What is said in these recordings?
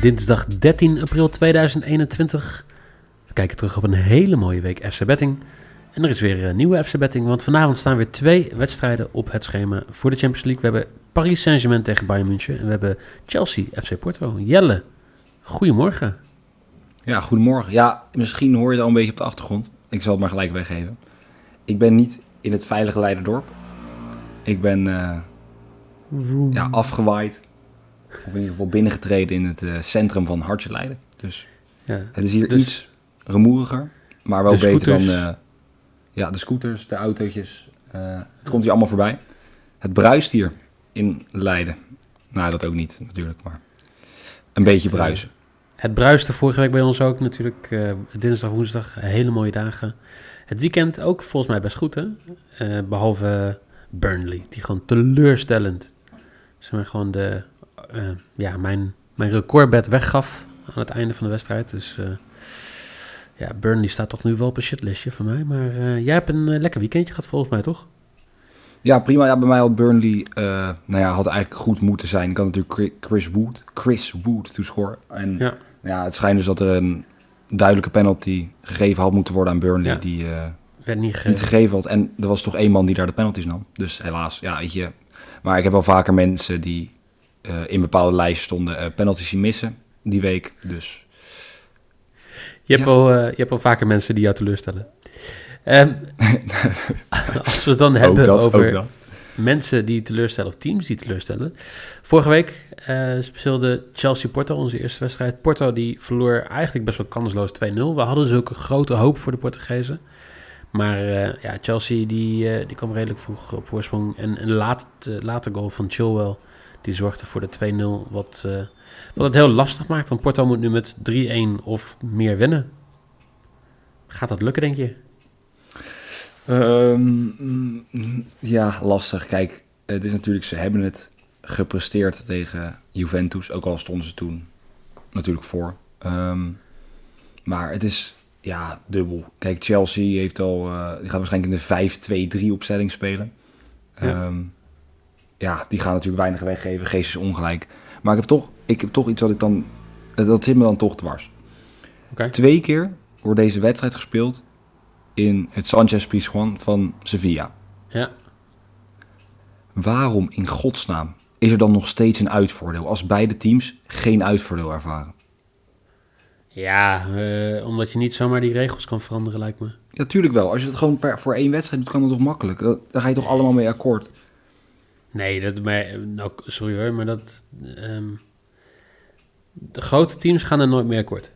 Dinsdag 13 april 2021. We kijken terug op een hele mooie week FC Betting. En er is weer een nieuwe FC Betting, want vanavond staan weer twee wedstrijden op het schema voor de Champions League. We hebben Paris Saint-Germain tegen Bayern München en we hebben Chelsea FC Porto. Jelle, goedemorgen. Ja, goedemorgen. Ja, misschien hoor je het al een beetje op de achtergrond. Ik zal het maar gelijk weggeven. Ik ben niet in het veilige Leiderdorp. Ik ben uh, ja, afgewaaid. Of in ieder geval binnengetreden in het uh, centrum van Hartje Leiden. Dus ja, het is hier dus iets rumoeriger. Maar wel beter dan uh, ja, de scooters, de autootjes. het komt hier allemaal voorbij. Het bruist hier in Leiden. Nou, dat ook niet natuurlijk, maar een beetje bruisen. Het bruiste vorige week bij ons ook natuurlijk. Dinsdag, woensdag, hele mooie dagen. Het weekend ook volgens mij best goed, hè? Behalve Burnley, die gewoon teleurstellend. Zeg maar gewoon de, uh, ja, mijn, mijn recordbed weggaf aan het einde van de wedstrijd. Dus ja, Burnley staat toch nu wel op een shitlistje voor mij. Maar jij hebt een lekker weekendje gehad volgens mij, toch? Ja, prima. Ja, bij mij had Burnley, nou ja, had eigenlijk goed moeten zijn. Ik had natuurlijk Chris Wood, Chris Wood toescoren. En ja ja, het schijnt dus dat er een duidelijke penalty gegeven had moeten worden aan Burnley. Die werd niet gegeven. niet gegeven had. En er was toch één man die daar de penalties nam. Dus helaas, ja, weet je. Maar ik heb wel vaker mensen die uh, in bepaalde lijsten stonden uh, penalties zien missen die week. Dus. Je hebt, ja. wel, je hebt wel vaker mensen die jou teleurstellen. Um, als we het dan hebben dat, over mensen die teleurstellen of teams die teleurstellen. Vorige week uh, speelde Chelsea Porto onze eerste wedstrijd. Porto die verloor eigenlijk best wel kansloos 2-0. We hadden zulke grote hoop voor de Portugezen. Maar uh, ja, Chelsea die, uh, die kwam redelijk vroeg op voorsprong. En een laat, late goal van Chilwell die zorgde voor de 2-0. Wat, wat het heel lastig maakt. Want Porto moet nu met 3-1 of meer winnen. Gaat dat lukken, denk je? Um, ja, lastig. Kijk, het is natuurlijk, ze hebben het gepresteerd tegen Juventus, ook al stonden ze toen natuurlijk voor. Um, maar het is ja, dubbel. Kijk, Chelsea heeft al, uh, die gaat waarschijnlijk in de 5-2-3 opstelling spelen. Ja. Um, ja, die gaan natuurlijk weinig weggeven. Geest is ongelijk. Maar ik heb toch, ik heb toch iets wat ik dan, dat zit me dan toch dwars. Okay. Twee keer wordt deze wedstrijd gespeeld in het Sanchez Pizjuan van Sevilla. Ja. Waarom in godsnaam is er dan nog steeds een uitvoordeel als beide teams geen uitvoordeel ervaren? Ja, uh, omdat je niet zomaar die regels kan veranderen, lijkt me. Natuurlijk wel. Als je het gewoon per, voor één wedstrijd doet, kan dat toch makkelijk? Daar ga je toch allemaal mee akkoord? Nee, dat, maar, nou, sorry hoor, maar dat... Um, de grote teams gaan er nooit meer akkoord.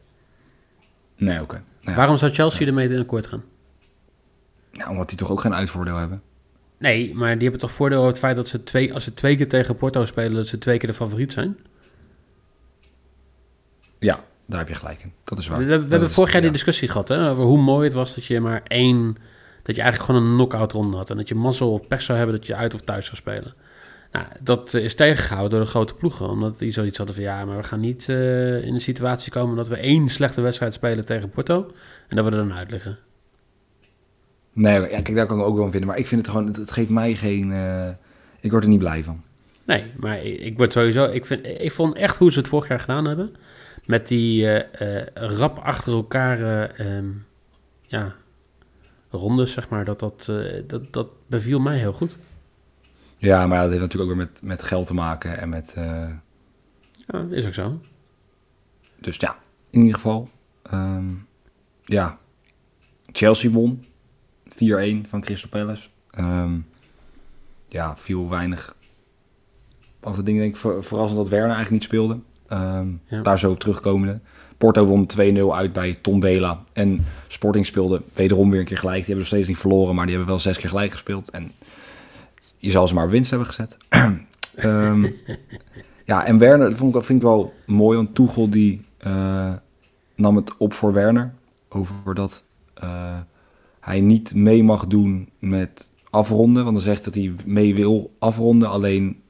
Nee, oké. Okay. Nou ja, Waarom zou Chelsea ermee in akkoord gaan? Nou, omdat die toch ook geen uitvoordeel hebben? Nee, maar die hebben toch voordeel over het feit dat ze twee, als ze twee keer tegen Porto spelen, dat ze twee keer de favoriet zijn? Ja, daar heb je gelijk in. Dat is waar. We, we, we hebben vorig jaar ja. die discussie gehad hè, over hoe mooi het was dat je maar één, dat je eigenlijk gewoon een knock-out ronde had. En dat je mazzel of pech zou hebben dat je uit of thuis zou spelen. Nou, dat is tegengehouden door de grote ploegen. Omdat die zoiets hadden van ja, maar we gaan niet uh, in de situatie komen dat we één slechte wedstrijd spelen tegen Porto. En dat we er dan uit liggen. Nee, ja, kijk, daar kan ik ook wel vinden. Maar ik vind het gewoon, het, het geeft mij geen... Uh, ik word er niet blij van. Nee, maar ik, ik word sowieso... Ik, vind, ik vond echt hoe ze het vorig jaar gedaan hebben. Met die uh, rap achter elkaar... Um, ja, rondes, zeg maar. Dat, dat, dat, dat beviel mij heel goed. Ja, maar dat heeft natuurlijk ook weer met, met geld te maken en met... Ja, is ook zo. Dus ja, in ieder geval... Um, ja, Chelsea won. 4-1 van Crystal Palace. Um, ja, viel weinig. Af de dingen denk ik ver, verrassend dat Werner eigenlijk niet speelde. Um, ja. Daar zo op terugkomende. Porto won 2-0 uit bij Tondela. En Sporting speelde wederom weer een keer gelijk. Die hebben nog steeds niet verloren, maar die hebben wel zes keer gelijk gespeeld. En je zal ze maar winst hebben gezet. um, ja, en Werner, vond ik, vind ik wel mooi, want Toegel die uh, nam het op voor Werner. Over dat uh, hij niet mee mag doen met afronden. Want dan zegt dat hij mee wil afronden. Alleen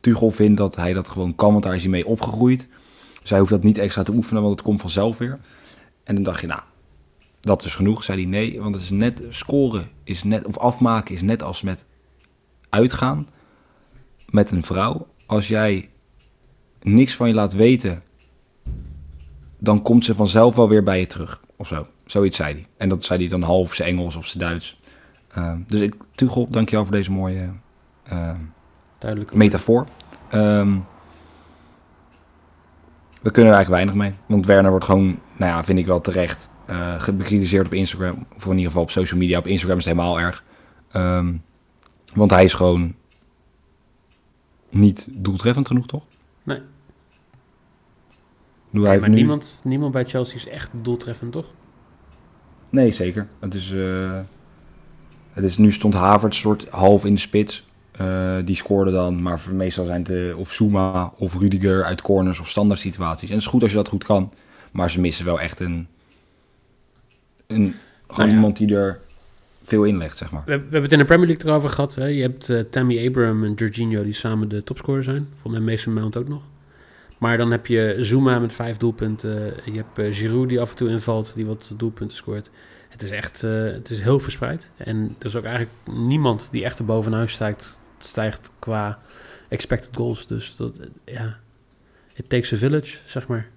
Tuchel vindt dat hij dat gewoon kan, want daar is hij mee opgegroeid. Hij hoeft dat niet extra te oefenen, want het komt vanzelf weer. En dan dacht je, nou, dat is genoeg. Zei hij nee, want het is net scoren, is net, of afmaken is net als met uitgaan met een vrouw. Als jij niks van je laat weten, dan komt ze vanzelf wel weer bij je terug. Of zo. Zoiets zei hij. En dat zei hij dan half op zijn Engels of zijn Duits. Uh, dus ik, Tuchel, dankjewel voor deze mooie uh, Duidelijk. metafoor. Um, we kunnen er eigenlijk weinig mee. Want Werner wordt gewoon, nou ja, vind ik wel terecht, uh, bekritiseerd op Instagram. Of in ieder geval op social media. Op Instagram is het helemaal erg. Um, want hij is gewoon niet doeltreffend genoeg, toch? Nee. Doe hij maar niemand, niemand bij Chelsea is echt doeltreffend, toch? Nee, zeker. Het is, uh, het is, nu stond Havert soort half in de spits. Uh, die scoorde dan, maar meestal zijn het of Zuma of Rudiger uit corners of standaard situaties. En het is goed als je dat goed kan, maar ze missen wel echt een, een gewoon nou iemand die er veel inlegt, zeg maar. We, we, hebben het in de Premier League erover gehad. Hè? Je hebt uh, Tammy Abraham en Jorginho die samen de topscorer zijn. Volgens mij Mason Mount ook nog. Maar dan heb je Zuma met vijf doelpunten. Je hebt Giroud die af en toe invalt, die wat doelpunten scoort. Het is echt het is heel verspreid. En er is ook eigenlijk niemand die echt er bovenaan stijgt, stijgt qua expected goals. Dus dat, ja, it takes a village, zeg maar.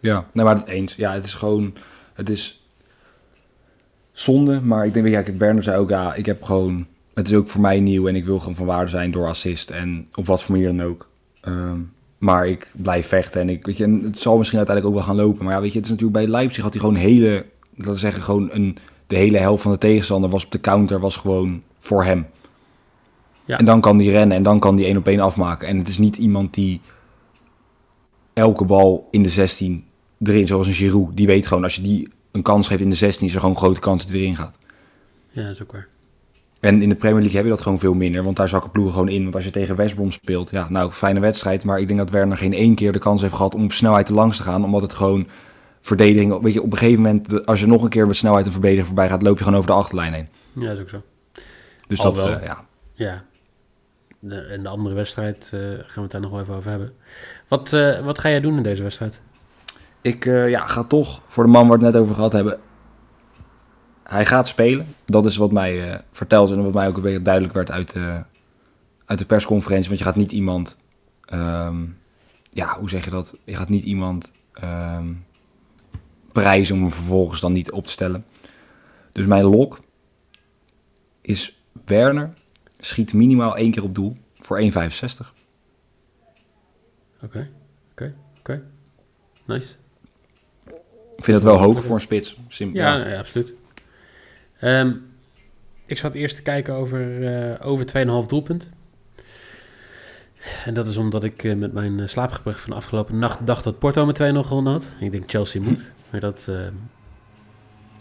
Ja, nee, maar het eens. Ja, het is gewoon, het is zonde. Maar ik denk, je, kijk, Werner zei ook, ja, ik heb gewoon, het is ook voor mij nieuw en ik wil gewoon van waarde zijn door assist en op wat voor manier dan ook. Um, maar ik blijf vechten en ik, weet je, het zal misschien uiteindelijk ook wel gaan lopen. Maar ja, weet je, het is natuurlijk bij Leipzig had hij gewoon hele, laten we zeggen, gewoon een, de hele helft van de tegenstander was op de counter, was gewoon voor hem. Ja. En dan kan die rennen en dan kan die één op één afmaken. En het is niet iemand die elke bal in de 16 erin, zoals een Giroud. Die weet gewoon, als je die een kans geeft in de 16, is er gewoon een grote kans dat hij erin gaat. Ja, dat is ook waar. En in de Premier League heb je dat gewoon veel minder, want daar zakken ploegen gewoon in. Want als je tegen West Brom speelt, ja, nou, fijne wedstrijd. Maar ik denk dat Werner geen één keer de kans heeft gehad om op snelheid te langs te gaan. Omdat het gewoon verdediging, weet je, op een gegeven moment, als je nog een keer met snelheid een verdediger voorbij gaat, loop je gewoon over de achterlijn heen. Ja, dat is ook zo. Dus dat, uh, ja. Ja. De, en de andere wedstrijd uh, gaan we het daar nog wel even over hebben. Wat, uh, wat ga jij doen in deze wedstrijd? Ik ja, ga toch, voor de man waar we het net over gehad hebben, hij gaat spelen. Dat is wat mij verteld en wat mij ook een beetje duidelijk werd uit de, uit de persconferentie. Want je gaat niet iemand, um, ja, hoe zeg je dat? Je gaat niet iemand um, prijzen om hem vervolgens dan niet op te stellen. Dus mijn lok is Werner schiet minimaal één keer op doel voor 1,65. Oké, oké, oké. Nice. Ik vind dat wel hoog voor een spits. Sim ja, ja. ja, absoluut. Um, ik zat eerst te kijken over, uh, over 2,5 doelpunt. En dat is omdat ik uh, met mijn uh, slaapgebrek van de afgelopen nacht dacht dat Porto met 2-0 gewonnen had. Ik denk Chelsea moet. Maar dat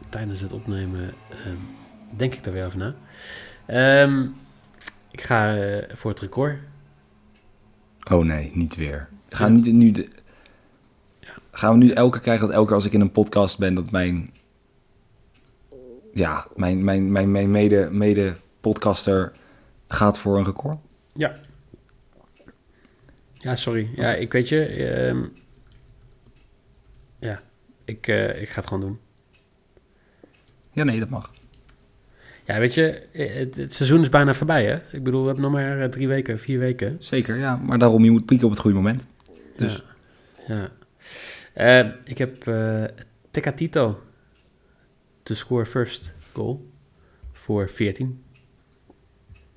tijdens het opnemen denk ik daar weer over na. Um, ik ga voor het record. Oh nee, niet weer. Gaan, niet, nu de, ja. gaan we nu elke keer krijgen dat elke keer als ik in een podcast ben dat mijn ja, mijn, mijn, mijn, mijn mede, mede podcaster gaat voor een record. Ja. Ja, sorry. Ja, ik weet je. Uh, ja, ik, uh, ik ga het gewoon doen. Ja, nee, dat mag. Ja, weet je, het, het, seizoen is bijna voorbij, hè? Ik bedoel, we hebben nog maar eh, drie weken, vier weken. Zeker, ja. Maar daarom, je moet pieken op het goede moment. Dus. Ja. ja. Uh, ik heb uh, Tecatito te score first goal voor 14.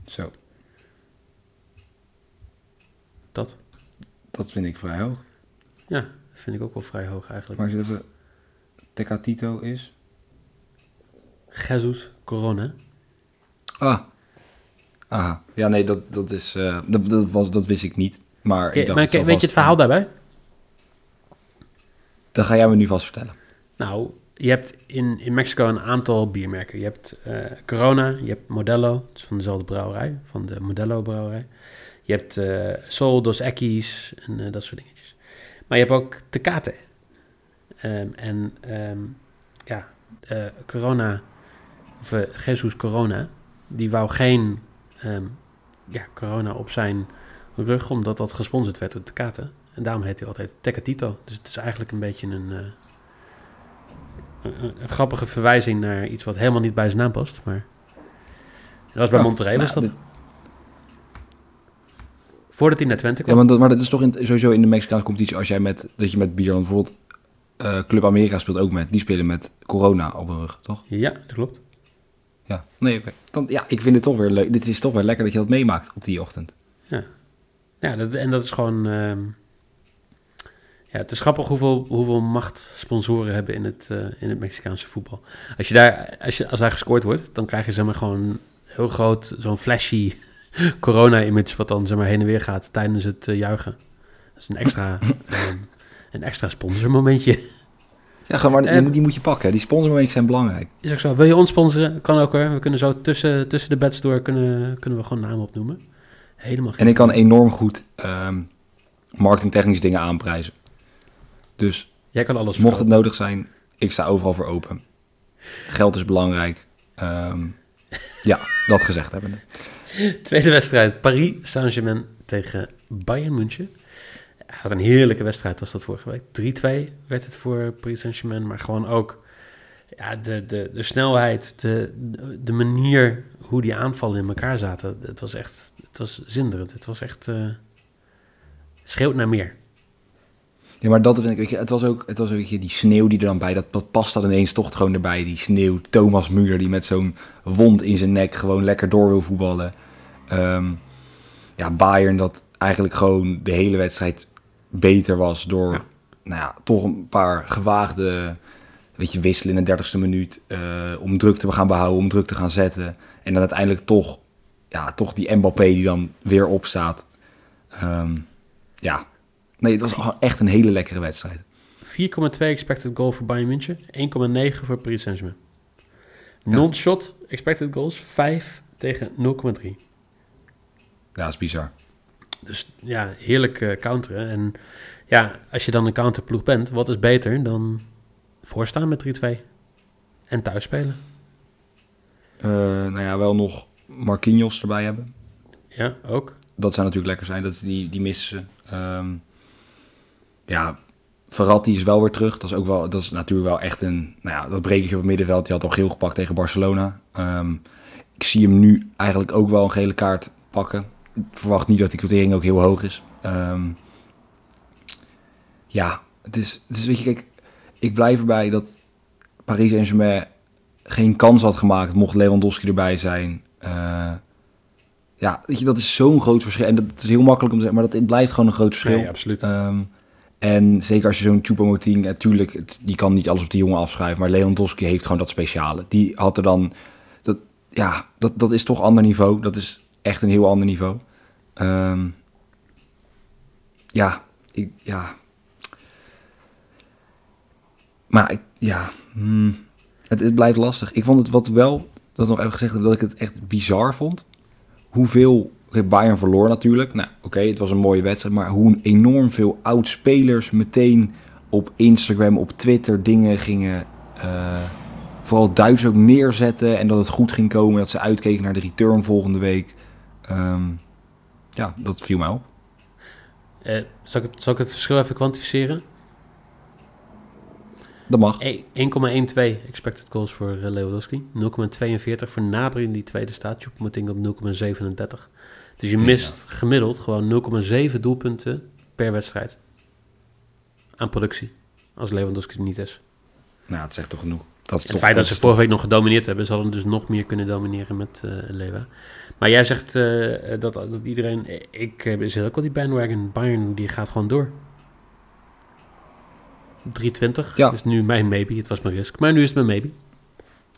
Zo. Dat. Dat vind ik vrij hoog. Ja, vind ik ook wel vrij hoog eigenlijk. Maar als je even... Tecatito is? Jesus Corona. Ah. Aha. Ja, nee, dat, dat is... Uh, dat, dat, was, dat wist ik niet. Maar, ik dacht, maar weet je het verhaal daarbij? Dan ga jij me nu vast vertellen. Nou, je hebt in, in Mexico een aantal biermerken. Je hebt uh, Corona, je hebt Modelo, dat is van dezelfde brouwerij, van de Modelo brouwerij. Je hebt uh, Sol, Dos Equis en dat soort dingetjes. Maar je hebt ook Tecate. Um, en um, ja, Corona, of Jesus Corona, die wou geen um, ja, Corona op zijn rug, omdat dat gesponsord werd door Tecate. En daarom heet hij altijd Tecatito. Dus het is eigenlijk een beetje een, uh, een, een, grappige verwijzing naar iets wat helemaal niet bij zijn naam past. Maar dat was bij Monterrey, nou, was dat. Voordat hij naar Twente kwam. Ja, maar dat, maar dat is toch in, sowieso in de Mexicaanse competitie, als jij met, dat je met bier, bijvoorbeeld uh, Club Amerika speelt ook met, die spelen met corona op hun rug, toch? Ja, dat klopt. Ja, nee, oké. Okay. Ja, ik vind het toch weer leuk. Dit is toch weer lekker dat je dat meemaakt op die ochtend. Ja, ja dat, en dat is gewoon... Uh, ja, het is grappig hoeveel, hoeveel macht sponsoren hebben in het, uh, in het Mexicaanse voetbal. Als, je daar, als, je, als daar gescoord wordt, dan krijg je zeg maar gewoon heel groot zo'n flashy corona-image... wat dan zeg maar heen en weer gaat tijdens het uh, juichen. Dat is een extra, um, een extra sponsormomentje. Ja, gewoon, maar die, die moet je pakken. Die sponsormomentjes zijn belangrijk. Is ook zo. Wil je ons sponsoren? Kan ook hoor. We kunnen zo tussen, tussen de beds door kunnen, kunnen we gewoon namen opnoemen. Helemaal En ik kan enorm goed um, marketingtechnisch dingen aanprijzen. Dus Jij kan alles mocht het nodig zijn, ik sta overal voor open. Geld is belangrijk. Um, ja, dat gezegd hebben. Tweede wedstrijd, Paris Saint-Germain tegen Bayern München. Had een heerlijke wedstrijd was dat vorige week. 3-2 werd het voor Paris Saint-Germain, maar gewoon ook ja, de, de, de snelheid, de, de manier hoe die aanvallen in elkaar zaten. Het was echt, het was zinderend. Het was echt, uh, het schreeuwt naar meer. Ja, maar dat vind ik, het was ook, het was ook die sneeuw die er dan bij, dat, dat past dan ineens toch gewoon erbij. Die sneeuw, Thomas Muur die met zo'n wond in zijn nek gewoon lekker door wil voetballen. Um, ja, Bayern dat eigenlijk gewoon de hele wedstrijd beter was door, ja. nou ja, toch een paar gewaagde, weet je, wisselen in de dertigste minuut. Uh, om druk te gaan behouden, om druk te gaan zetten. En dan uiteindelijk toch, ja, toch die Mbappé die dan weer opstaat. Um, ja, Nee, dat was echt een hele lekkere wedstrijd. 4,2 expected goal voor Bayern München, 1,9 voor Paris Saint-Germain. Non-shot expected goals 5 tegen 0,3. Ja, dat is bizar. Dus ja, heerlijk uh, counteren. En ja, als je dan een counterploeg bent, wat is beter dan voorstaan met 3-2 en thuis spelen? Uh, nou ja, wel nog Marquinhos erbij hebben. Ja, ook. Dat zou natuurlijk lekker zijn, dat die, die missen. Um, ja, Verratti is wel weer terug. Dat is ook wel, dat is natuurlijk wel echt een, nou ja, dat breekje op het middenveld. Die had al geel gepakt tegen Barcelona. Um, ik zie hem nu eigenlijk ook wel een gele kaart pakken. Ik verwacht niet dat die quotering ook heel hoog is. Um, ja, het is, het is, weet je, kijk, ik blijf erbij dat Paris Saint-Germain geen kans had gemaakt, mocht Lewandowski erbij zijn. Uh, ja, weet je, dat is zo'n groot verschil. En dat is heel makkelijk om te zeggen, maar dat het blijft gewoon een groot verschil. Nee, absoluut. Um, en zeker als je zo'n Choupo-Moting, natuurlijk, die kan niet alles op die jongen afschrijven, maar Lewandowski heeft gewoon dat speciale. Die had er dan, dat, ja, dat, dat is toch ander niveau. Dat is echt een heel ander niveau. Um, ja, ik, ja. Maar ja, hmm, het, blijft lastig. Ik vond het wat wel, dat nog even gezegd dat ik het echt bizar vond. Hoeveel Bayern verloor natuurlijk. Nou, oké, het was een mooie wedstrijd. Maar hoe enorm veel oud-spelers meteen op Instagram, op Twitter dingen gingen... Uh, vooral Duits ook neerzetten. En dat het goed ging komen. Dat ze uitkeken naar de return volgende week. Um, ja, dat viel mij op. Uh, zal, ik het, zal ik het verschil even kwantificeren? Dat mag. 1,12 expected goals voor uh, Lewandowski. 0,42 voor Nabri in die tweede staat. Choupo-Moting op 0,37. Dus je mist ja. gemiddeld gewoon 0,7 doelpunten per wedstrijd aan productie. Als Lewandowski er niet is. Nou, het zegt toch genoeg. Dat het feit dat ze vorige week nog gedomineerd hebben, ze hadden dus nog meer kunnen domineren met uh, Lewa. Maar jij zegt uh, dat, dat iedereen. Ik zit ook al die bandwagon. Bayern die gaat gewoon door. 320 ja. is nu mijn maybe. Het was mijn risk. Maar nu is het mijn maybe.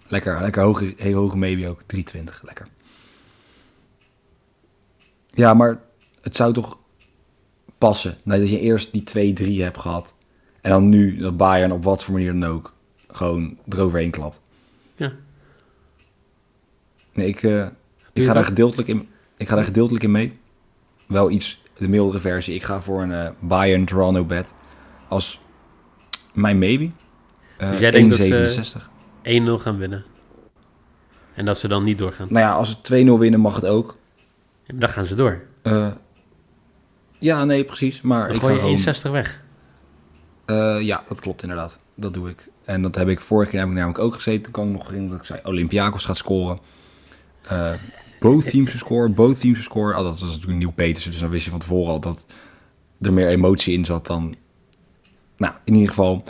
Lekker, lekker hoge, heel hoge maybe ook. 320, lekker. Ja, maar het zou toch passen. Nee, dat je eerst die 2-3 hebt gehad. En dan nu dat Bayern op wat voor manier dan ook gewoon eroverheen klapt. Ja. Nee, ik, uh, ik, ga daar gedeeltelijk in, ik ga daar gedeeltelijk in mee. Wel iets, de mildere versie. Ik ga voor een uh, Bayern Toronto bed als mijn maybe. Uh, dus jij denkt dat ze 1-0 gaan winnen? En dat ze dan niet doorgaan? Nou ja, als ze 2-0 winnen mag het ook. Ja, dan gaan ze door. ja, nee, precies. Maar dan ik gooi je 61 weg. ja, dat klopt inderdaad. Dat doe ik. En dat heb ik vorige keer heb ik namelijk ook gezeten. Toen kwam ik nog in dat ik zei Olympiakos gaat scoren. Uh, both teams scoren, both teams scoren. Oh, dat was natuurlijk een nieuw Petersen, dus dan wist je van tevoren al dat er meer emotie in zat dan... Nou, in ieder geval,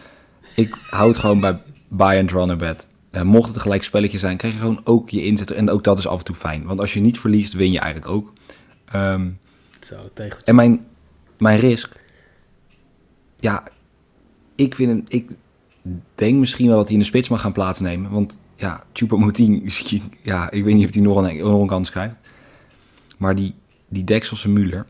ik houd gewoon bij buy and run a bet. Uh, mocht het een gelijk spelletje zijn, krijg je gewoon ook je inzet. En ook dat is af en toe fijn. Want als je niet verliest, win je eigenlijk ook. Um, Zo, tegen. En mijn, mijn risk... Ja, ik vind... Een, ik, denk misschien wel dat hij in de spits mag gaan plaatsnemen. Want ja, Choupo-Moting, ja, ik weet niet of hij nog een, nog een kans krijgt. Maar die, die Dekselse Muller,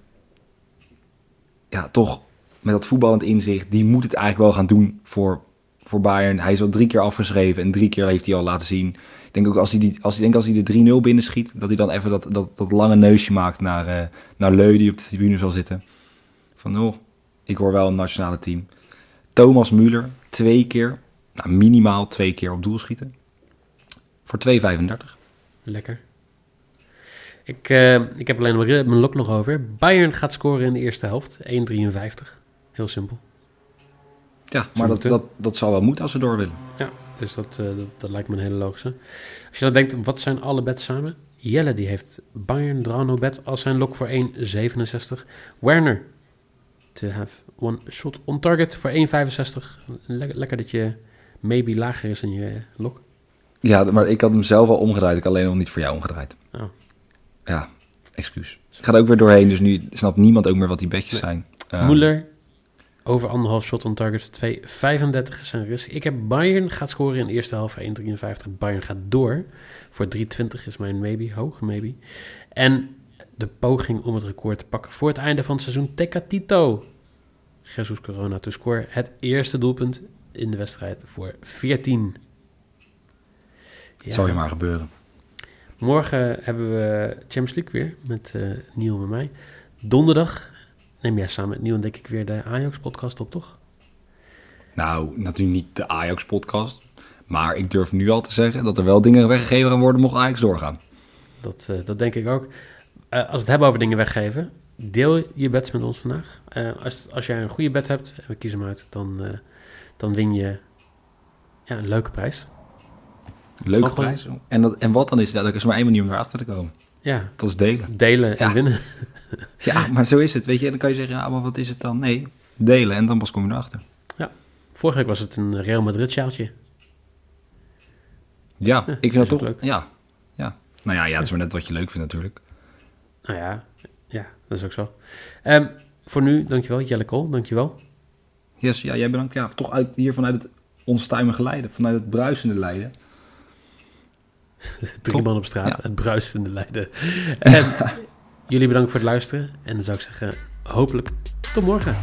ja, toch met dat voetballend inzicht, die moet het eigenlijk wel gaan doen voor, voor Bayern. Hij is al drie keer afgeschreven en drie keer heeft hij al laten zien. Ik denk ook als hij, die, als hij, denk als hij de 3-0 binnenschiet, dat hij dan even dat, dat, dat lange neusje maakt naar, uh, naar Leu, die op de tribune zal zitten. Van, oh, ik hoor wel een nationale team. Thomas Müller, twee keer nou, minimaal twee keer op doel schieten. Voor 2,35. Lekker. Ik, uh, ik heb alleen mijn lok nog over. Bayern gaat scoren in de eerste helft. 1,53. Heel simpel. Ja, maar dat, dat, dat zal wel moeten als ze door willen. Ja, dus dat, uh, dat, dat, lijkt me een hele logische. Als je dan denkt, wat zijn alle bets samen? Jelle die heeft Bayern Drano bet als zijn lok voor 1,67. Werner to have one shot on target voor 1,65. Lekker, lekker dat je maybe lager is in je lok. Ja, maar ik had hem zelf al omgedraaid. Ik alleen nog niet voor jou omgedraaid. Oh. Ja, excuus. Ik ga er ook weer doorheen, dus nu snapt niemand ook meer wat die bedjes zijn. Muller, over anderhalf shot on target, 2,35 is zijn risk. Ik heb Bayern gaat scoren in de eerste helft, 1,53. Bayern gaat door. Voor 3,20 is mijn maybe, hoog maybe. En de poging om het record te pakken voor het einde van het seizoen. Tecatito. Jesus Corona to score. Het eerste doelpunt in de wedstrijd voor 14. Ja. Zal je maar gebeuren. Morgen hebben we Champions League weer met uh, Niel en mij. Donderdag neem jij samen met Niel en denk ik weer de Ajax-podcast op, toch? Nou, natuurlijk niet de Ajax-podcast. Maar ik durf nu al te zeggen dat er wel dingen weggegeven gaan worden mocht Ajax doorgaan. Dat, uh, dat denk ik ook. Uh, als we het hebben over dingen weggeven, deel je bets met ons vandaag. als, als jij een goede bet hebt en we kiezen hem uit, dan dan win je ja, een leuke prijs. Leuke prijs? En, dat, en wat dan is dat? Is maar één manier om erachter te komen. Ja. Dat is delen. Delen en winnen. ja, maar zo is het. Weet je, dan kan je zeggen, ja, maar wat is het dan? Nee, delen en dan pas kom je erachter. Ja. Vorige week was het een Real Madrid sjaaltje. Ja, ik vind dat toch... Leuk. Ja, ja. Nou ja, ja, het is maar net wat je leuk vindt natuurlijk. Nou ja, dat is ook zo. Um, voor nu, dankjewel. Jelle Kool, dankjewel. Yes, ja, jij bedankt. Ja, toch uit, hier vanuit het onstuimige Leiden, vanuit het bruisende Leiden. Drie man op straat, het bruisende Leiden. En jullie bedankt voor het luisteren. En dan zou ik zeggen, hopelijk tot morgen.